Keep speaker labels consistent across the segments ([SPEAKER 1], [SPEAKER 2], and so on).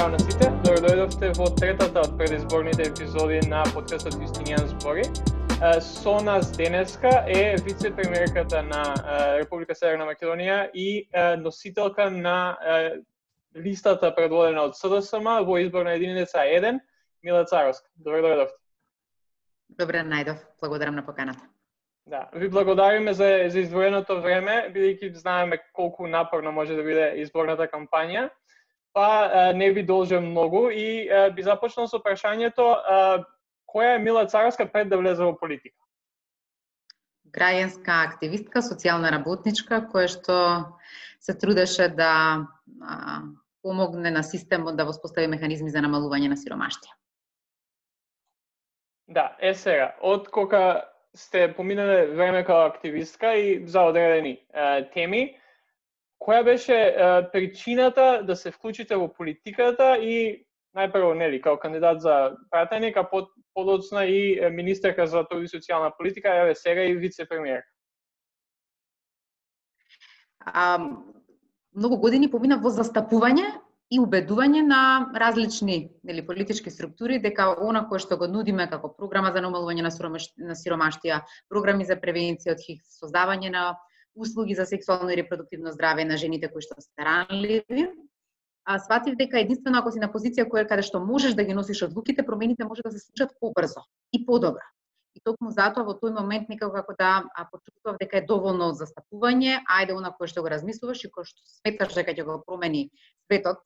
[SPEAKER 1] Здраво на сите, добро во третата од предизборните епизоди на подкастот Истинијан збори. Со нас денеска е вице-премиерката на Република Северна Македонија и носителка на листата предводена од СДСМ во изборна единица 1, Мила Царовска. Добро дојдовте.
[SPEAKER 2] Добре најдов. Благодарам на поканата.
[SPEAKER 1] Да, ви благодариме за, за издвоеното време, бидејќи знаеме колку напорно може да биде изборната кампања. Па не ви должам многу и би започнал со прашањето која е Мила Царска пред да влезе во политика?
[SPEAKER 2] Граѓанска активистка, социјална работничка, која што се трудеше да помогне на системот да воспостави механизми за намалување на сиромаштија.
[SPEAKER 1] Да, е сега, од кога сте поминале време како активистка и за одредени е, теми. Која беше е, причината да се вклучите во политиката и најпрво нели како кандидат за пратеник, а под, подоцна и министерка за труд и социјална политика, еве сега и вице-премиер?
[SPEAKER 2] Многу години помина во застапување и убедување на различни нели политички структури дека она кое што го нудиме како програма за намалување на, на сиромаштија, програми за превенција од хиг, создавање на услуги за сексуално и репродуктивно здраве на жените кои што се ранливи, а сватив дека единствено ако си на позиција која каде што можеш да ги носиш одлуките, промените може да се случат побрзо и подобро. И токму затоа во тој момент некако како да почувствував дека е доволно застапување, ајде она кое што го размислуваш и кое што сметаш дека ќе го промени светот,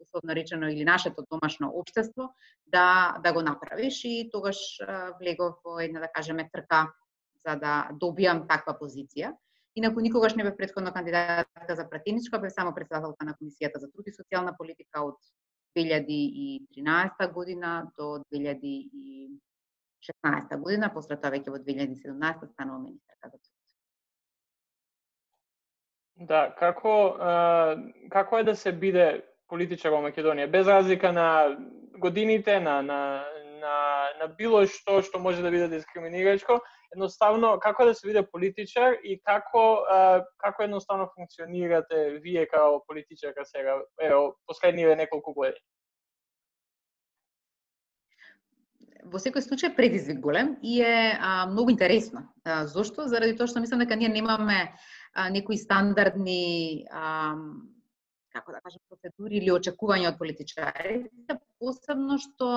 [SPEAKER 2] условно речено или нашето домашно општество да да го направиш и тогаш влегов во една да кажеме трка за да добијам таква позиција. Инаку никогаш не бев предходно кандидатка за пратеничка, бев само председателка на Комисијата за труд и социјална политика од 2013 година до 2016 година, после тоа веќе во 2017 станува министерка за труд.
[SPEAKER 1] Да, како како е да се биде политичар во Македонија, без разлика на годините, на, на, на, било што што може да биде дискриминирачко, едноставно како да се биде политичар и како како едноставно функционирате вие како политичарка сега, ево, последниве неколку години?
[SPEAKER 2] во секој случај предизвик голем и е а, многу интересно. А, зошто? Заради тоа што мислам дека ние немаме а, некои стандардни а, како да кажам, процедури или очекувања од политичарите, посебно што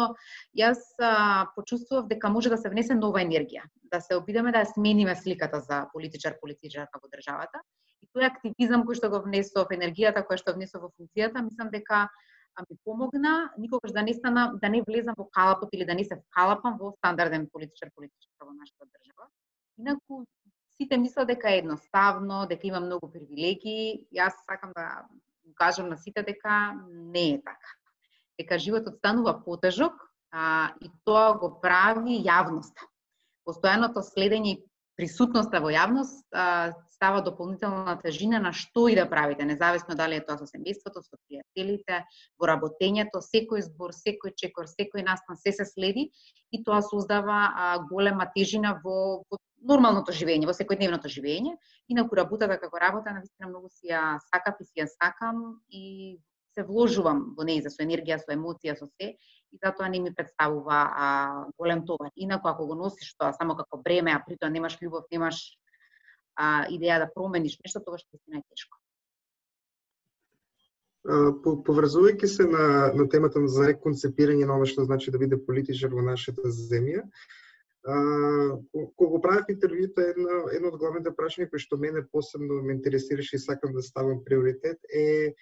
[SPEAKER 2] јас а, почувствував дека може да се внесе нова енергија, да се обидеме да смениме сликата за политичар политичарка во државата. И тој активизам кој што го внесов, енергијата која што внесов во функцијата, мислам дека ми помогна никогаш да не стана да не влезам во калапот или да не се вкалапам во стандарден политичар политичарка во нашата држава. Инаку сите мислат дека е едноставно, дека има многу привилегии. Јас сакам да кажам на сите дека не е така. Дека животот станува потежок а, и тоа го прави јавноста. Постојаното следење и присутноста во јавност а, става дополнителна тежина на што и да правите, независно дали е тоа со семејството, со пријателите, во работењето, секој збор, секој чекор, секој настан се се следи и тоа создава а, голема тежина во, во нормалното живење, во секојдневното живење. Инаку работата како работа, навистина многу си ја сакав и си ја сакам и се вложувам во неја со енергија, со емоција, со се и затоа не ми представува а, голем товар. Инаку ако го носиш тоа само како бреме, а притоа немаш љубов, немаш а, идеја да промениш нешто, тогаш вистина е тешко.
[SPEAKER 3] Поврзувајќи се на, на темата за реконцепирање на ова што значи да биде политичар во нашата земја, кога го правев интервјуто, едно, едно од главните прашања кои што мене посебно ме интересираше и сакам да ставам приоритет е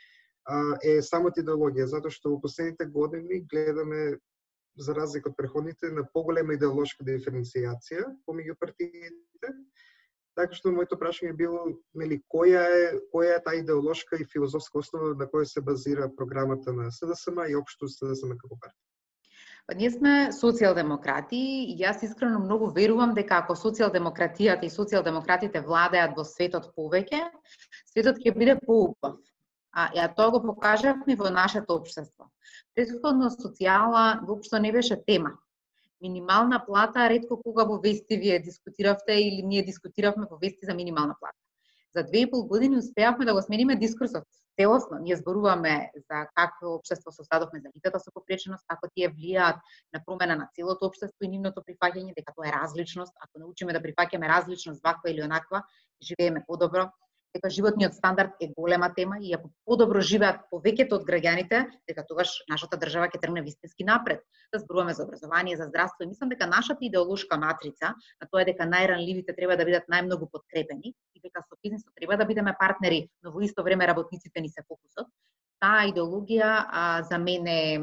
[SPEAKER 3] е самата идеологија, затоа што во последните години гледаме за разлика од преходните на поголема идеолошка диференцијација помеѓу партиите. Така што моето прашање било нели која е која е таа идеолошка и филозофска основа на која се базира програмата на СДСМ и општо СДСМ како партија?
[SPEAKER 2] Па ние сме социјалдемократи и јас искрено многу верувам дека ако социјалдемократијата и социјалдемократите владеат во светот повеќе, светот ќе биде поубав. А ја тоа го покажавме во нашето општество. Предходно социјала воопшто не беше тема. Минимална плата ретко кога во вести вие дискутиравте или ние дискутиравме во вести за минимална плата. За две и пол години успеавме да го смениме дискурсот целосно. Ние зборуваме за какво општество создадовме за лицата со попреченост, како тие влијаат на промена на целото општество и нивното прифаќање, дека тоа е различност, ако научиме да прифаќаме различност ваква или онаква, живееме подобро, дека животниот стандард е голема тема и ако подобро живеат повеќето од граѓаните, дека тогаш нашата држава ќе тргне вистински напред. Да зборуваме за образование, за здравство и мислам дека нашата идеолошка матрица, на тоа е дека најранливите треба да бидат најмногу подкрепени и дека со бизнисот треба да бидеме партнери, но во исто време работниците ни се фокусот. Таа идеологија а, за мене е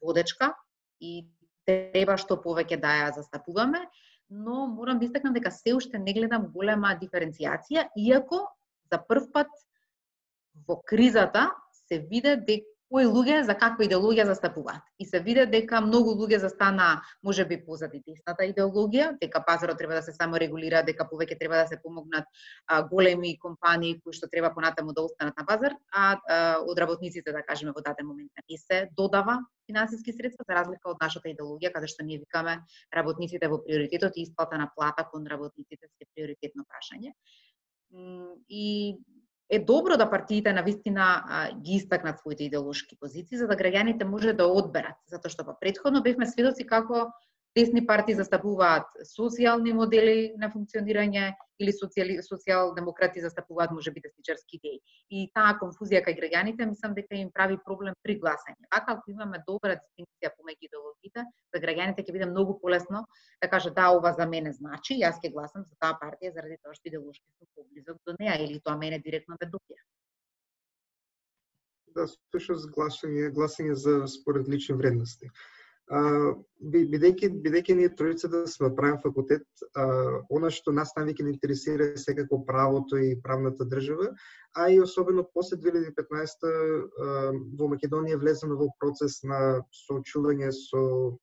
[SPEAKER 2] водечка и треба што повеќе да ја застапуваме но морам да истакнам дека се уште не гледам голема диференцијација, иако за прв пат во кризата се виде дека кои луѓе за каква идеологија застапуваат. И се виде дека многу луѓе застана можеби позади десната идеологија, дека пазарот треба да се саморегулира, дека повеќе треба да се помогнат а, големи компании кои што треба понатаму да останат на пазар, а, а од работниците да кажеме во даден момент не се додава финансиски средства за разлика од нашата идеологија каде што ние викаме работниците во приоритетот и исплата на плата кон работниците се приоритетно прашање. И е добро да партиите на вистина ги истакнат своите идеолошки позиции за да граѓаните може да одберат, затоа што па претходно бевме сведоци како десни партии застапуваат социјални модели на функционирање или социјали, социјал-демократи застапуваат можеби десничарски идеи. И таа конфузија кај граѓаните мислам дека им прави проблем при гласање. Така ако имаме добра дистинција помеѓу идеологиите, за граѓаните ќе биде многу полесно да кажат да ова за мене значи, јас ќе гласам за таа партија заради тоа што идеолошки сум поблизок до неа или тоа мене директно ме допира.
[SPEAKER 3] Да, слушаш гласање, гласање за според лични вредности бидејќи бидејќи ние тројцата да сме правен факултет, а, она што нас највеќе не интересира е секако правото и правната држава, а и особено после 2015 а, во Македонија влеземе во процес на соочување со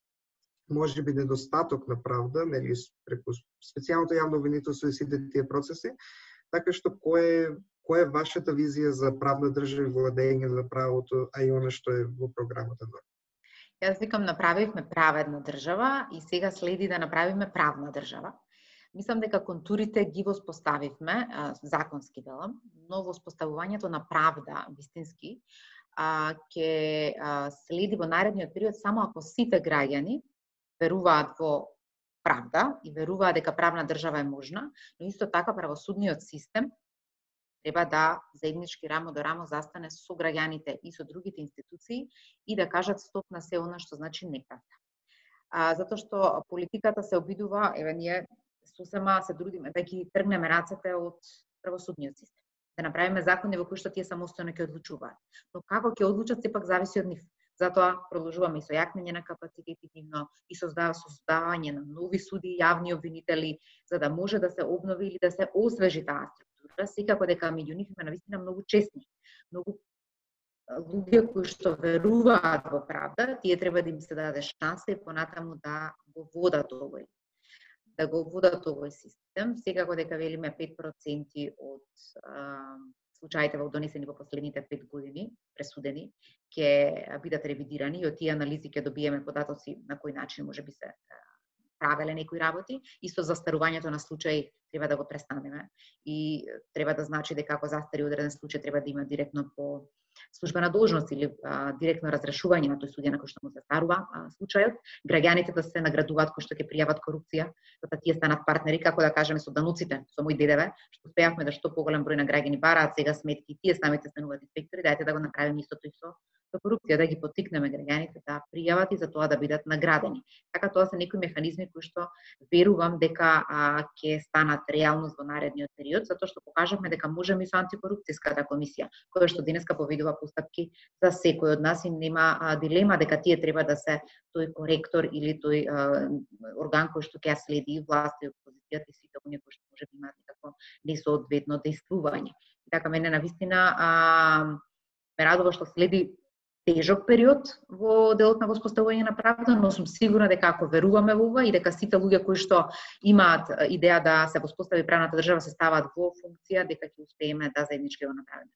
[SPEAKER 3] може би недостаток на правда, нели преку специјалното јавно обвинителство и сите тие процеси, така што кој е која е вашата визија за правна држава и владење на правото, а и она што е во програмата норма?
[SPEAKER 2] Јас викам направивме праведна држава и сега следи да направиме правна држава. Мислам дека контурите ги воспоставивме, законски велам, но воспоставувањето на правда, вистински, ќе следи во наредниот период само ако сите граѓани веруваат во правда и веруваат дека правна држава е можна, но исто така правосудниот систем треба да заеднички рамо до рамо застане со граѓаните и со другите институции и да кажат стоп на се она што значи неправда. А, затоа што политиката се обидува, еве ние сосема се трудиме да ги тргнеме рацете од правосудниот систем. Да направиме закони во кои што тие самостојно ќе одлучуваат. Но како ќе одлучат сепак зависи од нив. Затоа продолжуваме и со јакнење на капацитети нивно и со создавање на нови суди и јавни обвинители за да може да се обнови или да се освежи таа структура, секако дека меѓу нив има навистина многу честни, многу луѓе кои што веруваат во правда, тие треба да им се даде шанса и понатаму да го водат овој да го водат овој систем. Секако дека велиме 5% од а, случаите во донесени во последните 5 години, пресудени, ќе бидат ревидирани и од тие анализи ќе добиеме податоци на кој начин може би се правеле некои работи, и со застарувањето на случај треба да го престанеме. И треба да значи дека ако застари одреден случај треба да има директно по службена должност или а, директно разрешување на тој судија на кој што му се старува а, случајот, граѓаните да се наградуваат кои што ќе пријават корупција, да тие станат партнери, како да кажеме со дануците, со мој дедеве, што успеавме да што поголем број на граѓани бараат сега сметки, тие самите стануваат инспектори, дајте да го направиме истото и со со корупција, да ги поттикнеме граѓаните да пријават и за тоа да бидат наградени. Така тоа се некои механизми кои што верувам дека а, ќе станат реалност во наредниот период, затоа што покажавме дека можеме и со антикорупцијската комисија, која што денеска поведува постапки за секој од нас и нема а, дилема дека тие треба да се тој коректор или тој а, орган кој што ќе следи власт и опозицијата и сите оние кои што може да имаат некакво несоодветно действување. Така мене на вистина а, ме радува што следи тежок период во делот на воспоставување на правда, но сум сигурна дека ако веруваме во ова и дека сите луѓе кои што имаат идеја да се воспостави правната држава се стават во функција, дека ќе успееме да заеднички го направиме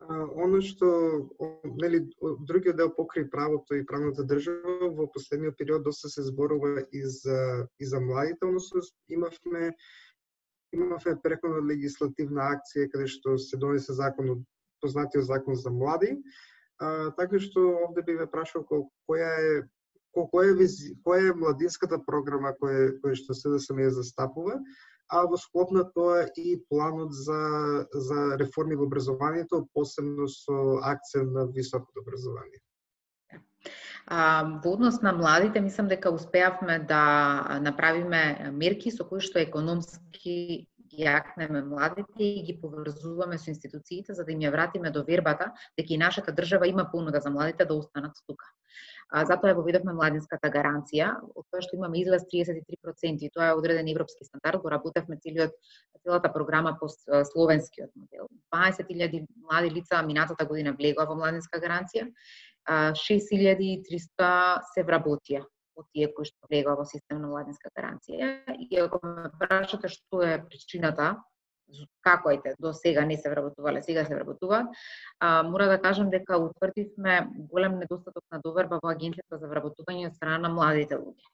[SPEAKER 3] оно што нели другиот дел покри правото и правната држава во последниот период доста се зборува и за и за младите, односно имавме имавме преходна легислативна акција каде што се донесе законот познатиот закон за млади. А, така што овде би ве прашал која е која е која е младинската програма која која што се да се не застапува, а во склоп на тоа и планот за за реформи во образованието, посебно со акцент на високото образование.
[SPEAKER 2] А, во однос на младите, мислам дека успеавме да направиме мерки со кои што економски ги јакнеме младите и ги поврзуваме со институциите за да им ја вратиме довербата дека и нашата држава има понуда за младите да останат тука. А, затоа ја воведовме младинската гаранција, од тоа што имаме излаз 33%, и тоа е одреден европски стандард, го работевме целиот целата програма по словенскиот модел. 20.000 млади лица минатата година влегоа во младинска гаранција, 6300 се вработија од тие кои што влегоа во систем на младинска гаранција. И ако ме прашате што е причината, како ете, до сега не се вработувале, сега се вработуваат, а, мора да кажам дека утврдивме голем недостаток на доверба во Агенцијата за вработување од страна на младите луѓе.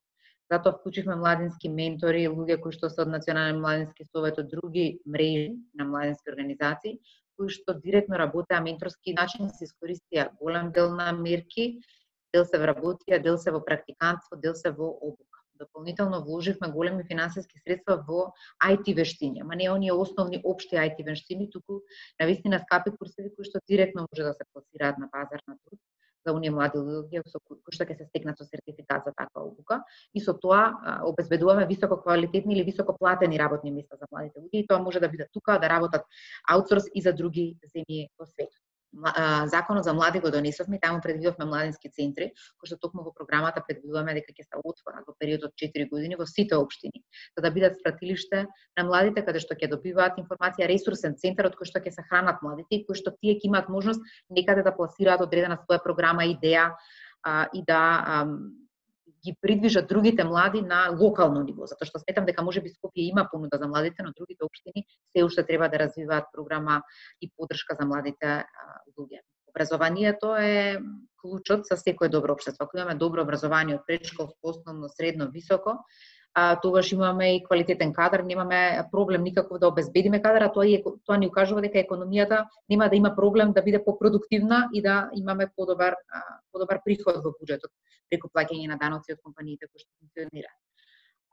[SPEAKER 2] Затоа вклучивме младински ментори, луѓе кои што се од Национален младински совет, од други мрежи на младински организации, кои што директно работеа менторски начин, се искористија голем дел на мерки дел се вработија, дел се во практикантство, дел се во обука. Дополнително вложивме големи финансиски средства во IT вештини, ама не оние основни општи IT вештини, туку на вистина скапи курсеви кои што директно може да се пласираат на пазар на труд за оние млади луѓе кои што ќе се стекнат со сертификат за таква обука. И со тоа обезбедуваме високо квалитетни или високо платени работни места за младите луѓе и тоа може да биде тука да работат аутсорс и за други земји во светот законот за млади го донесовме, таму предвидовме младински центри, кои што токму во програмата предвидуваме дека ќе се отворат во период од 4 години во сите општини, за да бидат спратилиште на младите каде што ќе добиваат информација, ресурсен центар од кој што ќе се хранат младите и кој што тие ќе имаат можност некаде да пласираат одредена своја програма, идеја а, и да а, ги придвижат другите млади на локално ниво, затоа што сметам дека може би Скопје има понуда за младите, но другите општини се уште треба да развиваат програма и поддршка за младите луѓе. Образованието е клучот за секое добро општество. Ако имаме добро образование од предшколско, основно, средно, високо, а, тогаш имаме и квалитетен кадар, немаме проблем никаков да обезбедиме кадар, а тоа, и, тоа ни укажува дека економијата нема да има проблем да биде попродуктивна и да имаме подобар, подобар приход во буџетот преку плаќање на даноци од компаниите кои што функционираат.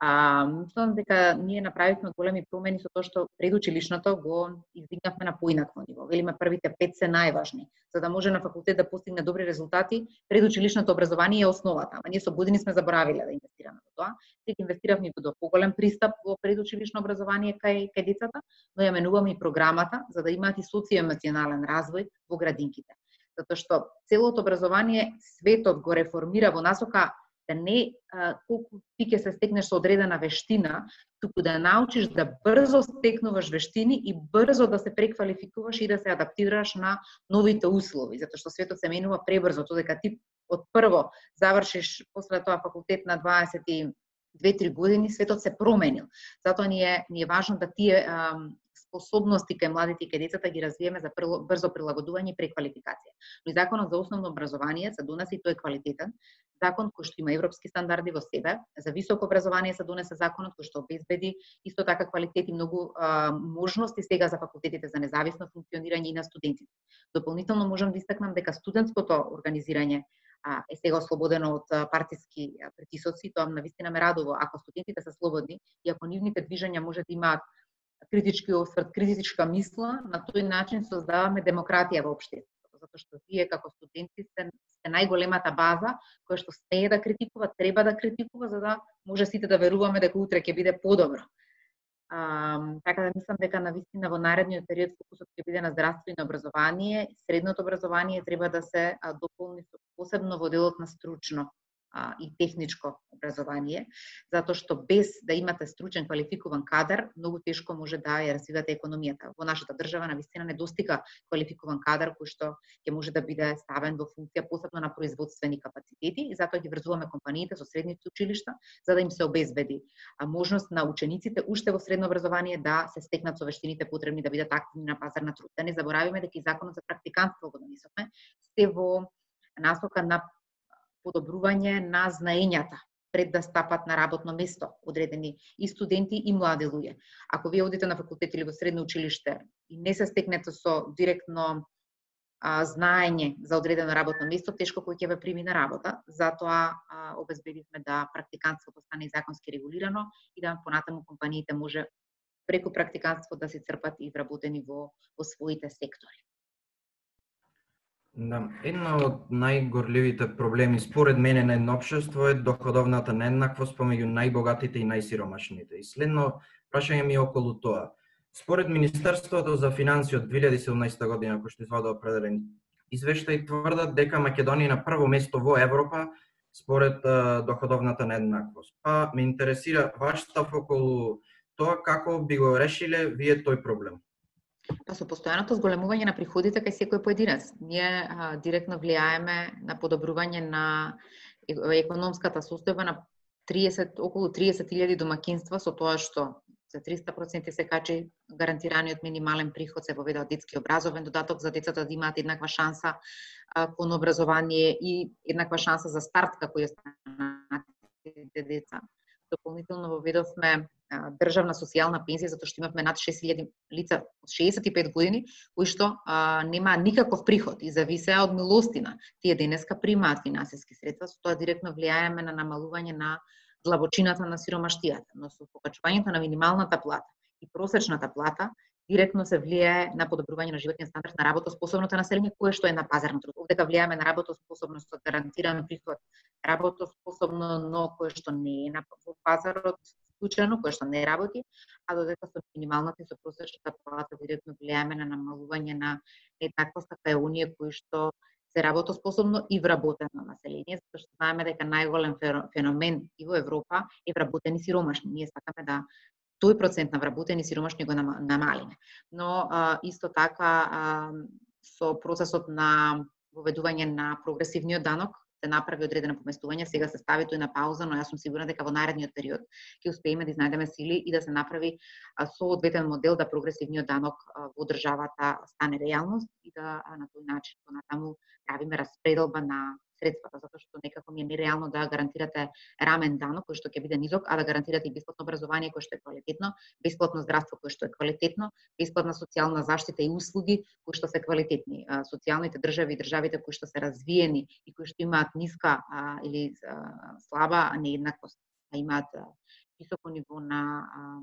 [SPEAKER 2] А, мислам дека да ние направивме големи промени со тоа што предучилишното го издигнавме на поинакво ниво. Велиме првите пет се најважни. За да може на факултет да постигне добри резултати, предучилишното образование е основата. Ама ние со години сме заборавиле да инвестираме во тоа. Сега инвестиравме во поголем пристап во предучилишно образование кај, кај децата, но ја менуваме и програмата за да имаат и социоемоционален развој во градинките затоа што целото образование светот го реформира во насока да не а, колку ти ќе се стекнеш со одредена вештина, туку да научиш да брзо стекнуваш вештини и брзо да се преквалификуваш и да се адаптираш на новите услови, затоа што светот се менува пребрзо, тоа дека ти од прво завршиш после тоа факултет на 20 2-3 години светот се променил. Затоа ни е, ни е важно да тие способности кај младите и кај децата ги развиеме за брзо прилагодување и преквалификација. Но и законот за основно образование се донесе и тој е квалитетен, закон кој што има европски стандарди во себе, за високо образование се донесе законот кој што обезбеди исто така квалитет и многу а, можности сега за факултетите за независно функционирање и на студентите. Дополнително можам да истакнам дека студентското организирање а, е сега ослободено од партиски притисоци, тоа на вистина ме радува ако студентите се слободни и ако нивните движења може да имаат критички осврт, критичка мисла, на тој начин создаваме демократија во општеството, затоа што вие како студенти сте, сте најголемата база која што смее да критикува, треба да критикува за да може сите да веруваме дека утре ќе биде подобро. А, така да мислам дека на вистина во наредниот период фокусот ќе биде на здравство и на образование. Средното образование треба да се дополни посебно во делот на стручно а, и техничко образование, затоа што без да имате стручен квалификуван кадар, многу тешко може да ја развивате економијата. Во нашата држава на вистина не достига квалификуван кадар кој што ќе може да биде ставен во функција посебно на производствени капацитети и затоа ги врзуваме компаниите со средните училишта за да им се обезбеди а можност на учениците уште во средно образование да се стекнат со вештините потребни да бидат активни на пазар на труд. Да не заборавиме дека и законот за практикантство го донесовме, се во насока на подобрување на знаењата пред да стапат на работно место одредени и студенти и млади луѓе. Ако вие одите на факултет или во средно училиште и не се стекнете со директно а, знаење за одредено работно место, тешко кој ќе ве прими на работа. Затоа а, обезбедивме да практикантството стане законски регулирано и да понатаму компаниите може преку практикантство да се црпат и вработени во, во своите сектори.
[SPEAKER 4] Да, една од најгорливите проблеми според мене на едно општество е доходовната нееднаквост помеѓу најбогатите и најсиромашните. И следно прашање ми е околу тоа. Според Министерството за финансии од 2017 година, кој што извадува определен извештај, тврдат дека Македонија на прво место во Европа според доходовната нееднаквост. Па ме интересира ваш став околу тоа како би го решиле вие тој проблем.
[SPEAKER 2] Па со постојаното зголемување на приходите кај секој поединец, ние а, директно влијаеме на подобрување на економската состојба на 30 околу 30.000 домакинства со тоа што за 300% се качи гарантираниот минимален приход, се воведа детски образовен додаток за децата да имаат еднаква шанса кон образование и еднаква шанса за старт како и останатите деца. Дополнително воведовме државна социјална пензија затоа што имавме над 6000 лица од 65 години кои што а, нема никаков приход и зависеа од милостина. Тие денеска примаат финансиски средства, со тоа директно влијаеме на намалување на длабочината на сиромаштијата, но со покачувањето на минималната плата и просечната плата директно се влијае на подобрување на животниот стандард на работоспособното население кое што е на пазар на труд. Овдека влијаме на работоспособност да со гарантиран приход, работоспособно, но кое што не е на пазарот случајно, кое што не работи, а додека со минималната и со просечната плата директно влијаме на намалување на еднаквоста кај оние кои што се работоспособно и вработено население, затоа што знаеме дека најголем феномен и во Европа е вработени сиромашни. Ние сакаме да тој процент на вработени сиромашни го намалиме. Но а, исто така а, со процесот на воведување на прогресивниот данок се направи одредено поместување, сега се стави тој на пауза, но јас сум сигурна дека во наредниот период ќе успееме да изнајдеме сили и да се направи соодветен модел да прогресивниот данок во државата стане реалност и да на тој начин понатаму правиме распределба на средствата, затоа што некако ми е нереално да гарантирате рамен данок кој што ќе биде низок, а да гарантирате и бесплатно образование кое што е квалитетно, бесплатно здравство кое што е квалитетно, бесплатна социјална заштита и услуги кои што се квалитетни. Социјалните држави и државите кои што се развиени и кои што имаат ниска а, или а, слаба нееднаквост, а имаат а, високо ниво на а,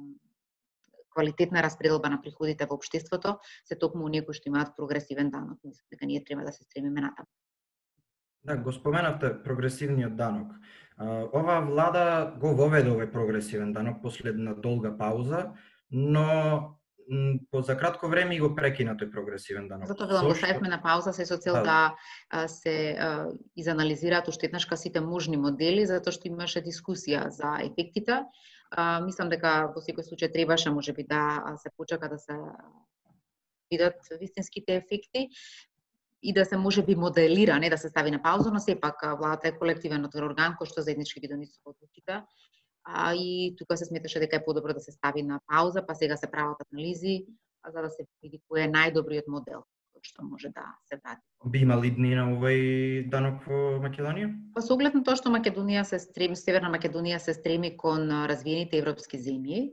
[SPEAKER 2] квалитетна распределба на приходите во општеството, се токму оние кои што имаат прогресивен данок. Мислам дека ние треба да се стремиме натаму.
[SPEAKER 4] Да, го споменавте прогресивниот данок. Оваа влада го воведе овој прогресивен данок после една долга пауза, но по за кратко време и го прекина тој прогресивен данок.
[SPEAKER 2] Затоа велам ставивме на пауза се со цел да, да се изанализираат уште еднашка сите можни модели, затоа што имаше дискусија за ефектите. А, мислам дека во секој случај требаше можеби да се почека да се видат вистинските ефекти и да се може би моделира, не да се стави на пауза, но сепак владата е колективен орган кој што заеднички ги донесува одлуките. А, и тука се сметаше дека е подобро да се стави на пауза, па сега се прават анализи за да се види кој е најдобриот модел кој што може да се врати.
[SPEAKER 4] Би имали дни на овој данок во Македонија?
[SPEAKER 2] Па со оглед на тоа што Македонија се стреми, Северна Македонија се стреми кон развиените европски земји,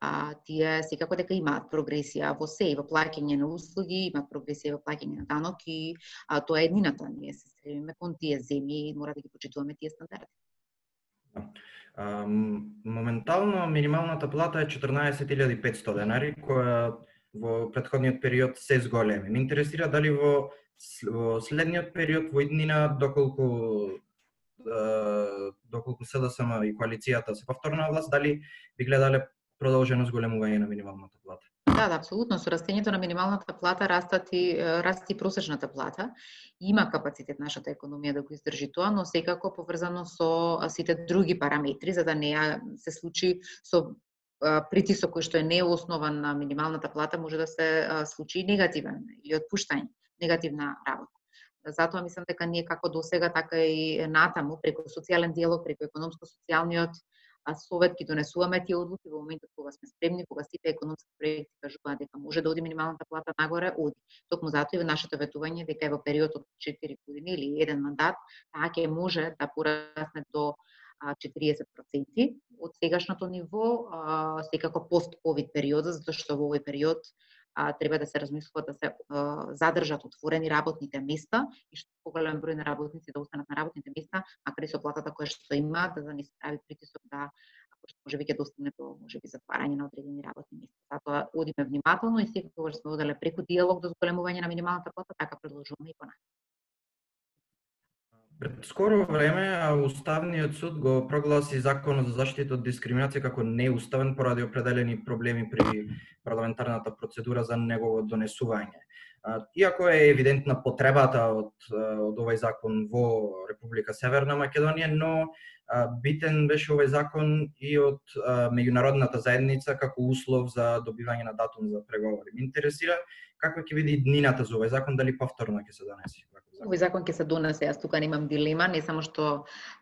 [SPEAKER 2] а, тие секако дека имаат прогресија во се и во плаќање на услуги, имаат прогресија во плаќање на данок и а, тоа е еднината. Ние се стремиме кон тие земји и мора да ги почитуваме тие стандарди.
[SPEAKER 4] Да. Моментално минималната плата е 14.500 денари, која во предходниот период се зголеми. Ме интересира дали во, во следниот период, во иднина, доколку доколку СДСМ и коалицијата се повторна власт, дали би гледале продолжено зголемување на минималната плата.
[SPEAKER 2] Да, да, апсолутно. Со растењето на минималната плата растат и расти просечната плата. Има капацитет нашата економија да го издржи тоа, но секако поврзано со сите други параметри, за да не се случи со притисок кој што е неоснован на минималната плата, може да се случи негативен или отпуштање, негативна работа. Затоа мислам дека ние како до сега така и натаму, преку социјален диалог, преку економско-социјалниот совет ги донесуваме тие одлуки во моментот кога сме спремни, кога сите економски проекти кажуваат дека може да оди минималната плата нагоре, оди. Токму затоа и нашето ветување дека е во период од 4 години или еден мандат, таа ќе може да порасне до 40% од сегашното ниво, секако пост-ковид период, затоа што во овој период а, треба да се размислува да се а, задржат отворени работните места и што поголем број на работници да останат на работните места, макар и со платата која што има, да, да не се прави притисок да може би ќе достигне до може би затварање на одредени работни места. Затоа одиме внимателно и секогаш сме оделе преку диалог до зголемување на минималната плата, така продолжуваме и понатаму.
[SPEAKER 4] Пред скоро време Уставниот суд го прогласи Законот за заштита од дискриминација како неуставен поради определени проблеми при парламентарната процедура за негово донесување. Иако е евидентна потребата од, од овој закон во Република Северна Македонија, но битен беше овој закон и од меѓународната заедница како услов за добивање на датум за преговори. Ме интересира Како ќе биде иднината за овој закон, дали повторно ќе се донесе?
[SPEAKER 2] Овој закон ќе се донесе, јас тука немам дилема, не само што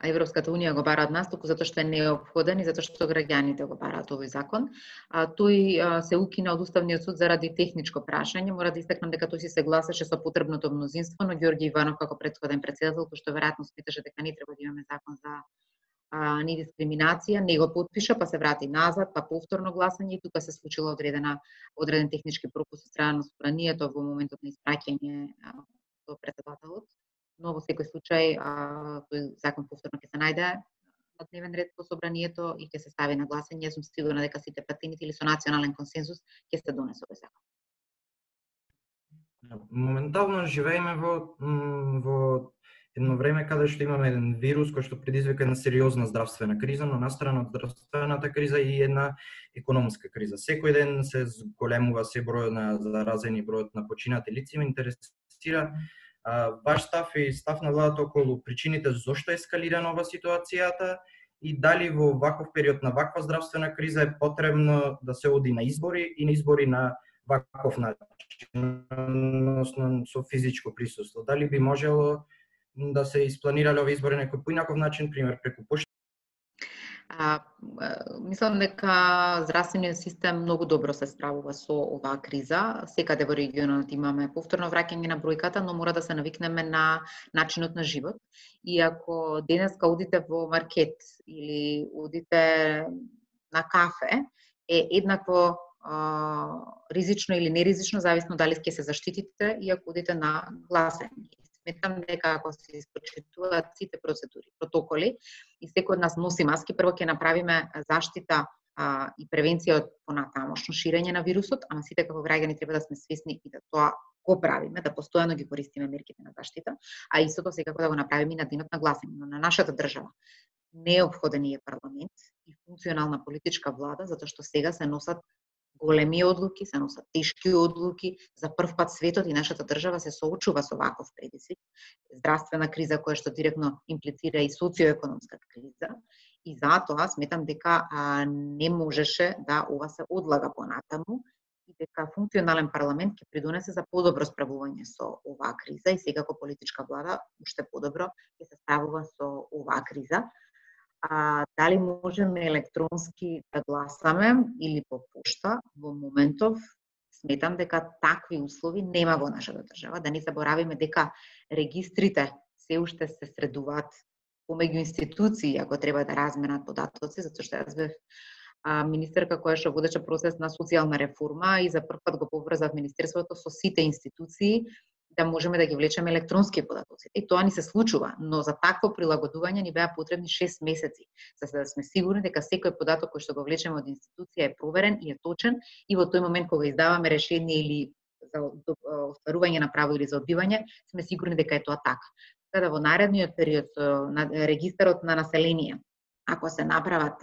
[SPEAKER 2] Европската унија го бара од нас, туку затоа што е необходен и затоа што граѓаните го бараат овој закон. А, тој а, се укина од Уставниот суд заради техничко прашање. Мора да истакнам дека тој си се гласаше со потребното мнозинство, но Ѓорги Иванов како предходен председател, кој што веројатно сметаше дека не треба да имаме закон за а, ни дискриминација, не го подпиша, па се врати назад, па повторно гласање и тука се случила одредена одреден технички пропуст од страна на собранието во моментот на испраќање до. Но во секој случај а, тој закон повторно ќе се најде на дневен ред по собранието и ќе се стави на гласање. Јас сум сигурна дека сите патините или со национален консензус ќе се донесе овој закон.
[SPEAKER 4] Моментално живееме во во едно време каде што имаме еден вирус кој што предизвика една сериозна здравствена криза, но настрана од здравствената криза и една економска криза. Секој ден се зголемува се бројот на заразени, бројот на починати лица. Ме интересира ваш став и став на владата околу причините зошто ескалира нова ситуацијата и дали во ваков период на ваква здравствена криза е потребно да се оди на избори и на избори на ваков начин, односно со физичко присуство. Дали би можело да се испланирале овие избори некој поинаков начин, пример преку пошта?
[SPEAKER 2] А, мислам дека здравствениот систем многу добро се справува со оваа криза. Секаде во регионот имаме повторно враќање на бројката, но мора да се навикнеме на начинот на живот. И ако денеска одите во маркет или одите на кафе, е еднакво а, ризично или неризично, зависно дали ќе се заштитите и ако одите на гласање сметам дека ако се испочитуваат сите процедури, протоколи и секој од нас носи маски, прво ќе направиме заштита а, и превенција од понатамошно ширење на вирусот, ама сите како граѓани треба да сме свесни и да тоа го правиме, да постојано ги користиме мерките на заштита, а истото секако да го направиме и на денот на гласање. Но на нашата држава необходен е парламент и функционална политичка влада, затоа што сега се носат големи одлуки, се носат тешки одлуки. За прв пат светот и нашата држава се соочува со ваков предизвик. Здравствена криза која што директно имплицира и социоекономска криза. И затоа сметам дека а, не можеше да ова се одлага понатаму и дека функционален парламент ќе придонесе за подобро справување со оваа криза и секако политичка влада уште подобро ќе се справува со оваа криза а, дали можеме електронски да гласаме или по пошта, во моментов сметам дека такви услови нема во нашата држава. Да не заборавиме дека регистрите се уште се средуваат помеѓу институции, ако треба да разменат податоци, затоа што јас бев министерка која што водеше процес на социјална реформа и за прв пат го поврзав Министерството со сите институции да можеме да ги влечеме електронски податоци. И тоа ни се случува, но за такво прилагодување ни беа потребни 6 месеци, за да сме сигурни дека секој податок кој што го влечеме од институција е проверен и е точен и во тој момент кога издаваме решение или за остварување на право или за одбивање, сме сигурни дека е тоа така. Така да во наредниот период на регистарот на население, ако се направат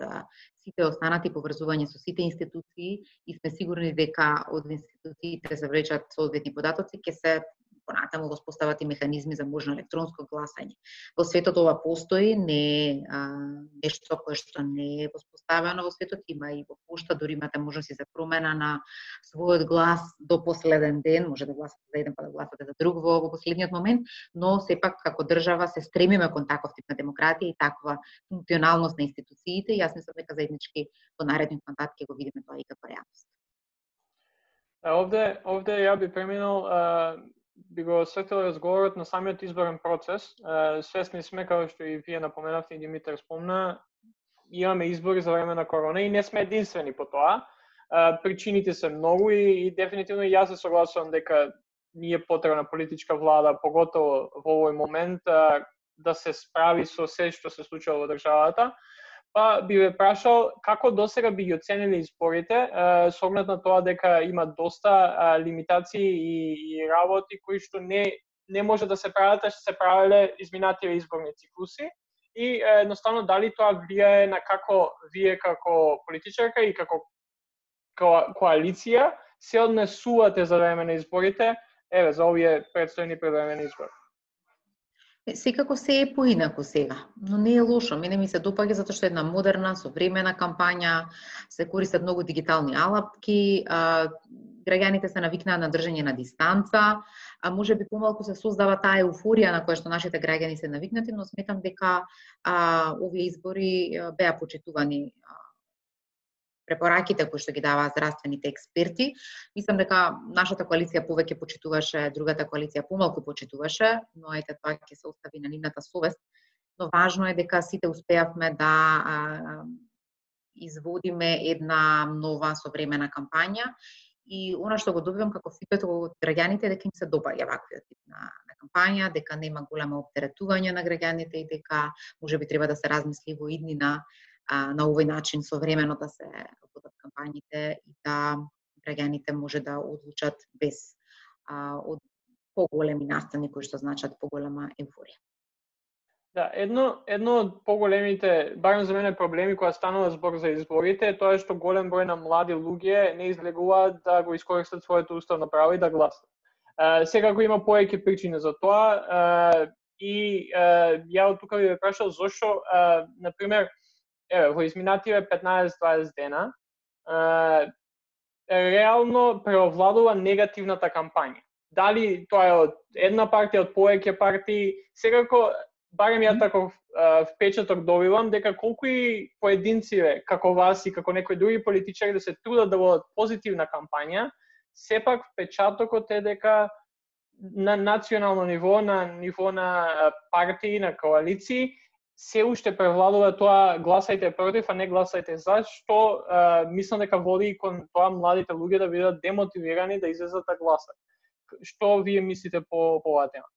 [SPEAKER 2] сите останати поврзувања со сите институции и сме сигурни дека од институциите се влечат соодветни податоци, ќе се понатаму воспостават и механизми за можно електронско гласање. Во светот ова постои, не е нешто кое што не е воспоставено во светот, има и во пошта, дури имате можности за промена на својот глас до последен ден, може да гласате за еден па да гласате за друг во, во последниот момент, но сепак како држава се стремиме кон таков тип на демократија и таква функционалност на институциите и јас мислам дека заеднички во наредниот мандат ќе го видиме тоа и како реалност.
[SPEAKER 1] Овде, овде ја би преминал би го осветил разговорот на самиот изборен процес. Свесни сме, како што и вие напоменавте и Димитар спомна, имаме избори за време на корона и не сме единствени по тоа. Причините се многу и, и дефинитивно јас се согласувам дека ни е потребна политичка влада, поготово во овој момент, да се справи со се што се случува во државата. Па би ве прашал како досега би ги оценили изборите, со оглед на тоа дека има доста лимитации и, и работи кои што не не може да се прават, што се правеле изминативе изборни циклуси и едноставно дали тоа влијае на како вие како политичарка и како коалиција се однесувате за време на изборите, еве за овие предстојни пред избори.
[SPEAKER 2] Секако се е поинако сега, но не е лошо. Мене ми се допаѓа затоа што е една модерна, современа кампања, се користат многу дигитални алапки, а, граѓаните се навикнаа на држање на дистанца, а може би помалку се создава таа еуфорија на која што нашите граѓани се навикнати, но сметам дека а, овие избори беа почитувани препораките кои што ги даваа здравствените експерти. Мислам дека нашата коалиција повеќе почитуваше, другата коалиција помалку почитуваше, но ете тоа ќе се остави на нивната совест. Но важно е дека сите успеавме да а, изводиме една нова современа кампања и она што го добивам како фидбек од граѓаните дека им се допаѓа ваквиот тип на, на кампања, дека нема големо оптеретување на граѓаните и дека можеби треба да се размисли во иднина а, на овој начин современо да се водат кампањите и да граѓаните може да одлучат без а, од поголеми настани кои што значат поголема еуфорија.
[SPEAKER 1] Да, едно, едно од поголемите, барем за мене, проблеми која станува збор за изборите е тоа што голем број на млади луѓе не излегуваат да го искористат своето уставно право и да гласат. Секако има повеќе причини за тоа и ја од тука ви ве прашал зошто, на пример, еве, во изминативе 15-20 дена, е, реално преовладува негативната кампања. Дали тоа е од една партија, од повеќе партии, секако, барем ја тако впечаток добивам дека колку и поединци како вас и како некои други политичари да се трудат да водат позитивна кампања, сепак впечатокот е дека на национално ниво, на ниво на партии, на коалиции, се уште превладува тоа гласајте против, а не гласајте за, што а, мислам дека води и кон тоа младите луѓе да бидат демотивирани да излезат да гласат. Што вие мислите по, по оваа тема?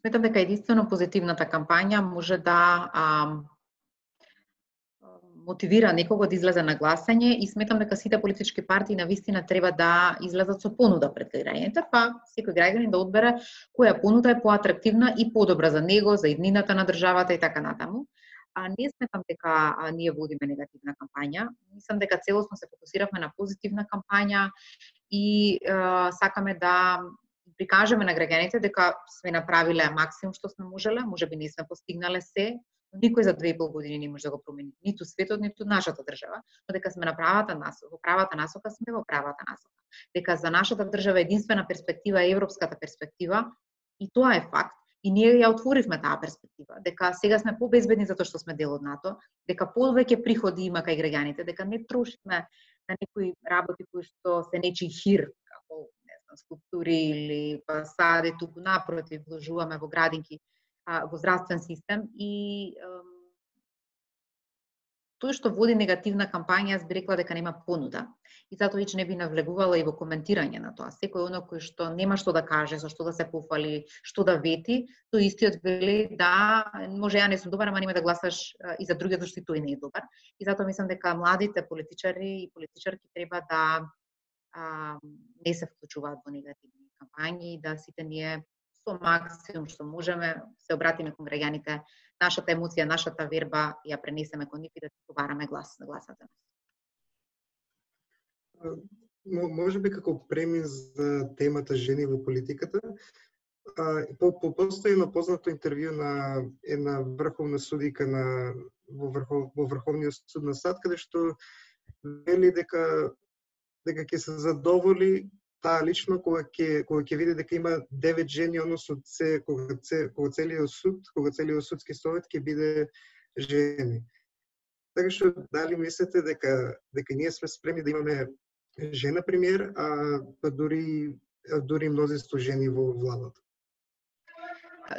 [SPEAKER 2] Сметам дека единствено позитивната кампања може да а, мотивира некого да излезе на гласање и сметам дека сите политички партии на вистина треба да излезат со понуда пред граѓаните, па секој граѓанин да одбере која понуда е поатрактивна и подобра за него, за иднината на државата и така натаму. А не сметам дека а, ние водиме негативна кампања. Мислам дека целосно се фокусиравме на позитивна кампања и а, сакаме да прикажеме на граѓаните дека сме направиле максимум што сме можеле, можеби не сме постигнале се, никој за две и пол години не може да го промени ниту светот, ниту нашата држава, но дека сме на правата насока, во правата насока сме во правата насока. Дека за нашата држава единствена перспектива е европската перспектива и тоа е факт. И ние ја отворивме таа перспектива, дека сега сме побезбедни затоа што сме дел од НАТО, дека повеќе приходи има кај граѓаните, дека не трошиме на некои работи кои што се нечи хир, како не знам, скулптури или фасади, туку напротив, вложуваме во градинки во здравствен систем и тој што води негативна кампања, јас би рекла дека нема понуда. И затоа веќе не би навлегувала и во коментирање на тоа. Секој оно кој што нема што да каже, со што да се пофали, што да вети, тој истиот вели да, може ја не сум добар, ама нема да гласаш и за другиот што и тој не е добар. И затоа мислам дека младите политичари и политичарки треба да а, не се вклучуваат во негативни кампањи и да сите ние со максимум што можеме се обратиме кон граѓаните, нашата емоција, нашата верба ја пренесеме кон нив и да побараме глас на гласат за нас.
[SPEAKER 3] Може би како премин за темата жени во политиката, по, по постојано познато интервју на една врховна судика на во, врхов, во Врховниот суд на САД, каде што вели дека дека ќе се задоволи таа лично кога ќе кога ќе види дека има девет жени односно се кога, се, кога целиот суд, кога целиот судски совет ќе биде жени. Така што дали мислите дека дека ние сме спремни да имаме жена премиер, а па дури дури мнозинство жени во владата?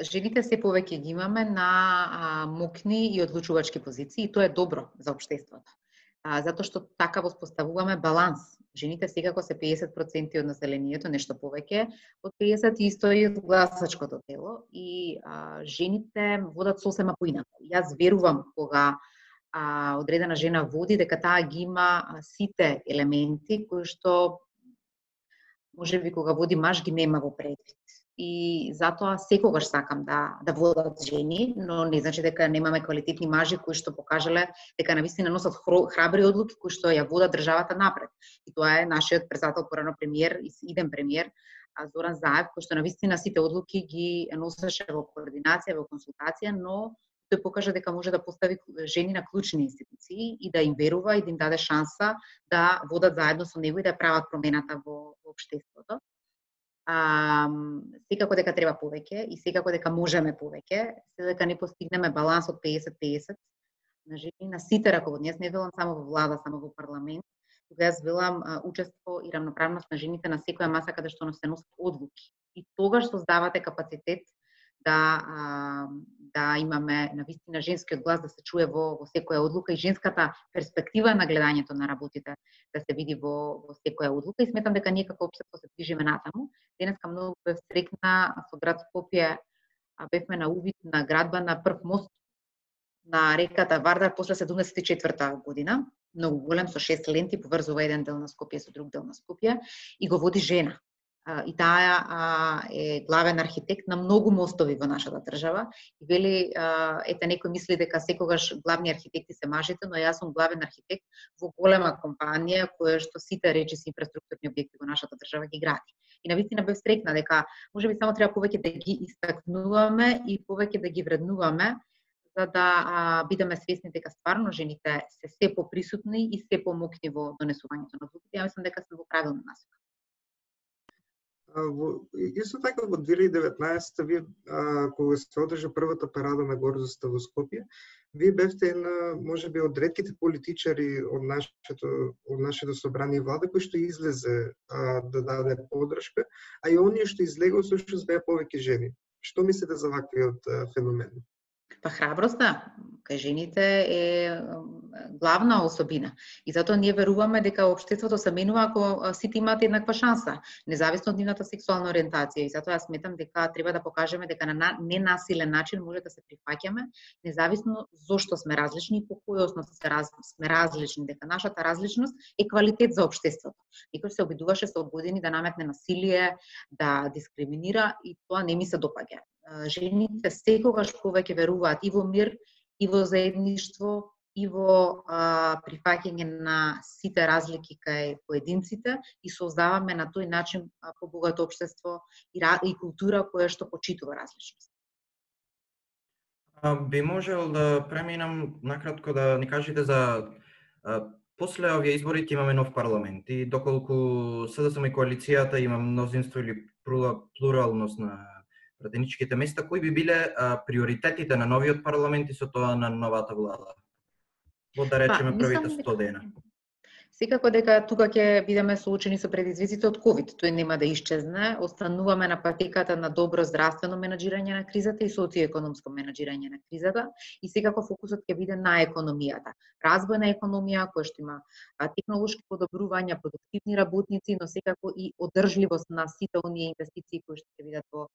[SPEAKER 2] Жените се повеќе ги имаме на а, мокни и одлучувачки позиции и тоа е добро за општеството. А, затоа што така воспоставуваме баланс. Жените секако се 50% од населението, нешто повеќе од 50 исто и од гласачкото тело и а, жените водат сосема поинаку. Јас верувам кога а, одредена жена води, дека таа ги има сите елементи кои што може би кога води маж ги нема во предвид. И затоа секогаш сакам да да водат жени, но не значи дека немаме квалитетни мажи кои што покажале дека навистина носат храбри одлуки кои што ја водат државата напред. И тоа е нашиот председател порано премиер и иден премиер Зоран Заев, кој што навистина сите одлуки ги носеше во координација, во консултација, но тој покажа дека може да постави жени на клучни институции и да им верува и да им даде шанса да водат заедно со него и да прават промената во, во општеството. А, секако дека треба повеќе и секако дека можеме повеќе, се дека не постигнеме баланс од 50-50 на жени на сите раководни. Јас не велам само во влада, само во парламент, тука јас велам учество и равноправност на жените на секоја маса каде што се носат одлуки. И тогаш создавате капацитет да да имаме на вистина женскиот глас да се чуе во во секоја одлука и женската перспектива на гледањето на работите да се види во во секоја одлука и сметам дека ние како општество се движиме натаму. Денеска многу бев срекна со град Скопје, бевме на увид на градба на прв мост на реката Вардар после 74 година, многу голем со шест ленти поврзува еден дел на Скопје со друг дел на Скопје и го води жена и таа е главен архитект на многу мостови во нашата држава и вели ете некој мисли дека секогаш главни архитекти се мажите, но јас сум главен архитект во голема компанија која што сите речиси инфраструктурни објекти во нашата држава ги гради. И на вистина бев стрекна дека можеби само треба повеќе да ги истакнуваме и повеќе да ги вреднуваме за да а, бидеме свесни дека стварно жените се се поприсутни и се помокни во донесувањето на одлуките. Ја мислам дека сме во правилна насока.
[SPEAKER 3] Исто така во 2019 вие кога се одржа првата парада на гордоста во Скопје, вие бевте една можеби од ретките политичари од нашето од нашето собрание влада кои што излезе а, да даде поддршка, а и оние што излегоа што беа повеќе жени. Што мислите за ваквиот феномен?
[SPEAKER 2] Па храброста да. кај жените е главна особина. И затоа ние веруваме дека општеството се менува ако сите имаат еднаква шанса, независно од нивната сексуална ориентација. И затоа јас сметам дека треба да покажеме дека на ненасилен начин може да се прифаќаме, независно зошто сме различни и по кој основ се раз, сме различни, дека нашата различност е квалитет за општеството. Некој се обидуваше со години да наметне насилие, да дискриминира и тоа не ми се допаѓа жените секогаш повеќе веруваат и во мир, и во заедништво, и во а, прифаќање на сите разлики кај поединците и создаваме на тој начин побогато општество и, и култура која што почитува различност.
[SPEAKER 4] би можел да преминам накратко да ни кажете за а, после овие избори имаме нов парламент и доколку СДСМ и коалицијата има мнозинство или плуралност на пратеничките места, кои би биле а, приоритетите на новиот парламент и со тоа на новата влада? Во да речеме па, првите 100 дена.
[SPEAKER 2] Секако дека тука ќе бидеме соочени со предизвиците од COVID. тој нема да исчезне. Остануваме на патеката на добро здравствено менаџирање на кризата и социоекономско менаџирање на кризата и секако фокусот ќе биде на економијата. развој на економија која што има технолошки подобрувања, продуктивни работници, но секако и одржливост на сите оние инвестиции кои што ќе бидат во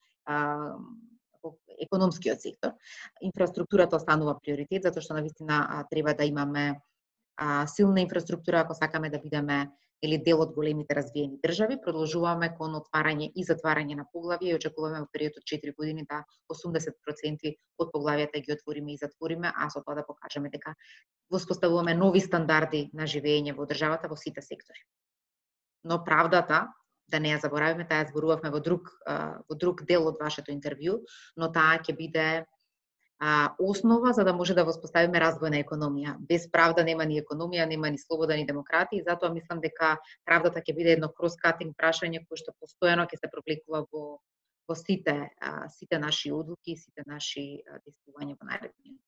[SPEAKER 2] во економскиот сектор. Инфраструктурата останува приоритет затоа што навистина треба да имаме а, силна инфраструктура ако сакаме да бидеме или дел од големите развиени држави, продолжуваме кон отварање и затварање на поглавија и очекуваме во период од 4 години да 80% од поглавијата ги отвориме и затвориме, а со тоа да покажеме дека воспоставуваме нови стандарди на живење во државата во сите сектори. Но правдата, да не ја заборавиме, таа зборувавме во друг во друг дел од вашето интервју, но таа ќе биде а, основа за да може да воспоставиме развојна економија. Без правда нема ни економија, нема ни слобода ни демократија и затоа мислам дека правдата ќе биде едно кроскатинг прашање кое што постојано ќе се пропликува во во сите а, сите наши одлуки, сите наши действувања во наредниот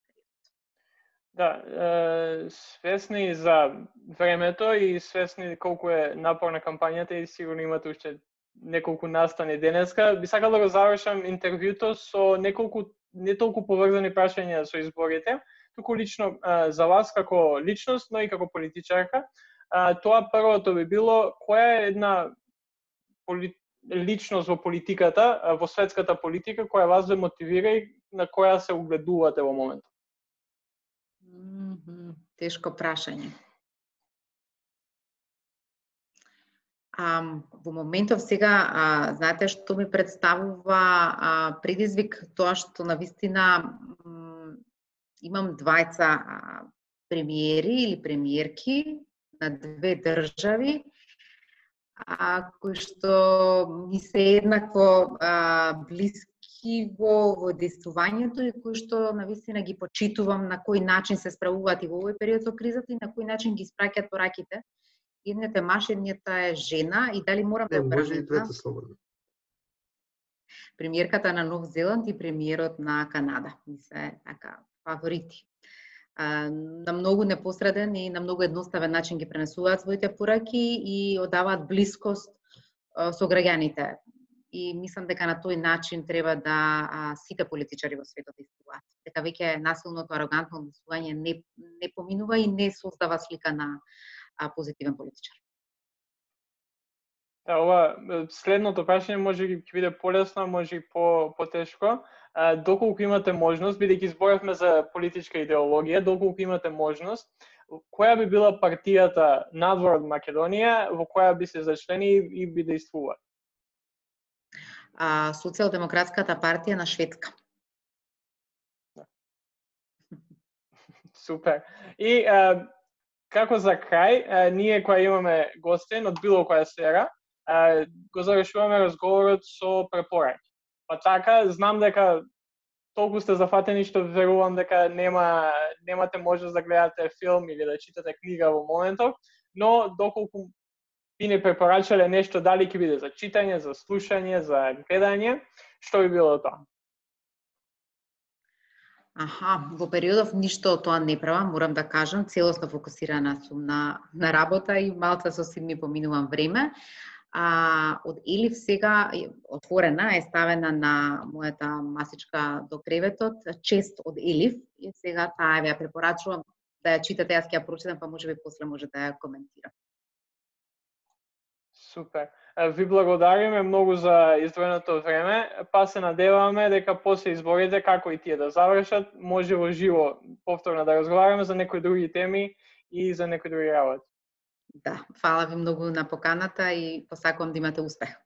[SPEAKER 1] Да, е, свесни за времето и свесни колку е напорна кампањата и сигурно имате уште неколку настани денеска. Би сакал да го завршам интервјуто со неколку не толку поврзани прашања со изборите, туку лично а, за вас како личност, но и како политичарка. А, тоа првото би било која е една поли... личност во политиката, во светската политика која вас ве мотивира и на која се угледувате во моментот?
[SPEAKER 2] Mm -hmm. Тешко прашање. А, во моментов сега, а, знаете што ми представува а, предизвик? Тоа што на вистина имам двајца а, премиери или премиерки на две држави а, кои што ми се еднакво а, блиски во, во действувањето и кои што на вистина ги почитувам на кој начин се справуваат и во овој период со кризата и на кој начин ги испраќаат пораките едната е маж, едната е жена и дали морам да
[SPEAKER 3] може и двете слободно.
[SPEAKER 2] Премиерката на Нов Зеланд и премиерот на Канада. Ми се така фаворити. А, на многу непосреден и на многу едноставен начин ги пренесуваат своите пораки и одаваат блискост а, со граѓаните. И мислам дека на тој начин треба да а, сите политичари во светот действуваат. Дека веќе насилното, арогантно однесување не, не поминува и не создава слика на а, позитивен политичар.
[SPEAKER 1] Да, ова следното прашање може би ќе биде полесно, може и по потешко. А, доколку имате можност, бидејќи зборавме за политичка идеологија, доколку имате можност, која би била партијата надвор од Македонија во која би се зачлени и би действува?
[SPEAKER 2] А, Социјалдемократската партија на Шведска.
[SPEAKER 1] Супер. И а, како за крај, а, ние која имаме гостен од било која сфера, а, го завршуваме разговорот со препораки. Па така, знам дека толку сте зафатени што верувам дека нема немате можност да гледате филм или да читате книга во моментов, но доколку би не препорачале нешто дали ќе биде за читање, за слушање, за гледање, што би било тоа?
[SPEAKER 2] Аха, во периодов ништо од тоа не правам, морам да кажам, целосно фокусирана сум на, на работа и малца со син ми поминувам време. А, од Елиф сега отворена е ставена на мојата масичка до креветот, чест од Елиф и сега таа ја препорачувам да ја читате, јас ќе ја прочитам, па можеби после може да ја коментирам.
[SPEAKER 1] Супер. Ви благодариме многу за издвоеното време, па се надеваме дека после изборите, како и тие да завршат, може во живо повторно да разговараме за некои други теми и за некои други работи.
[SPEAKER 2] Да, фала ви многу на поканата и посакувам да имате успех.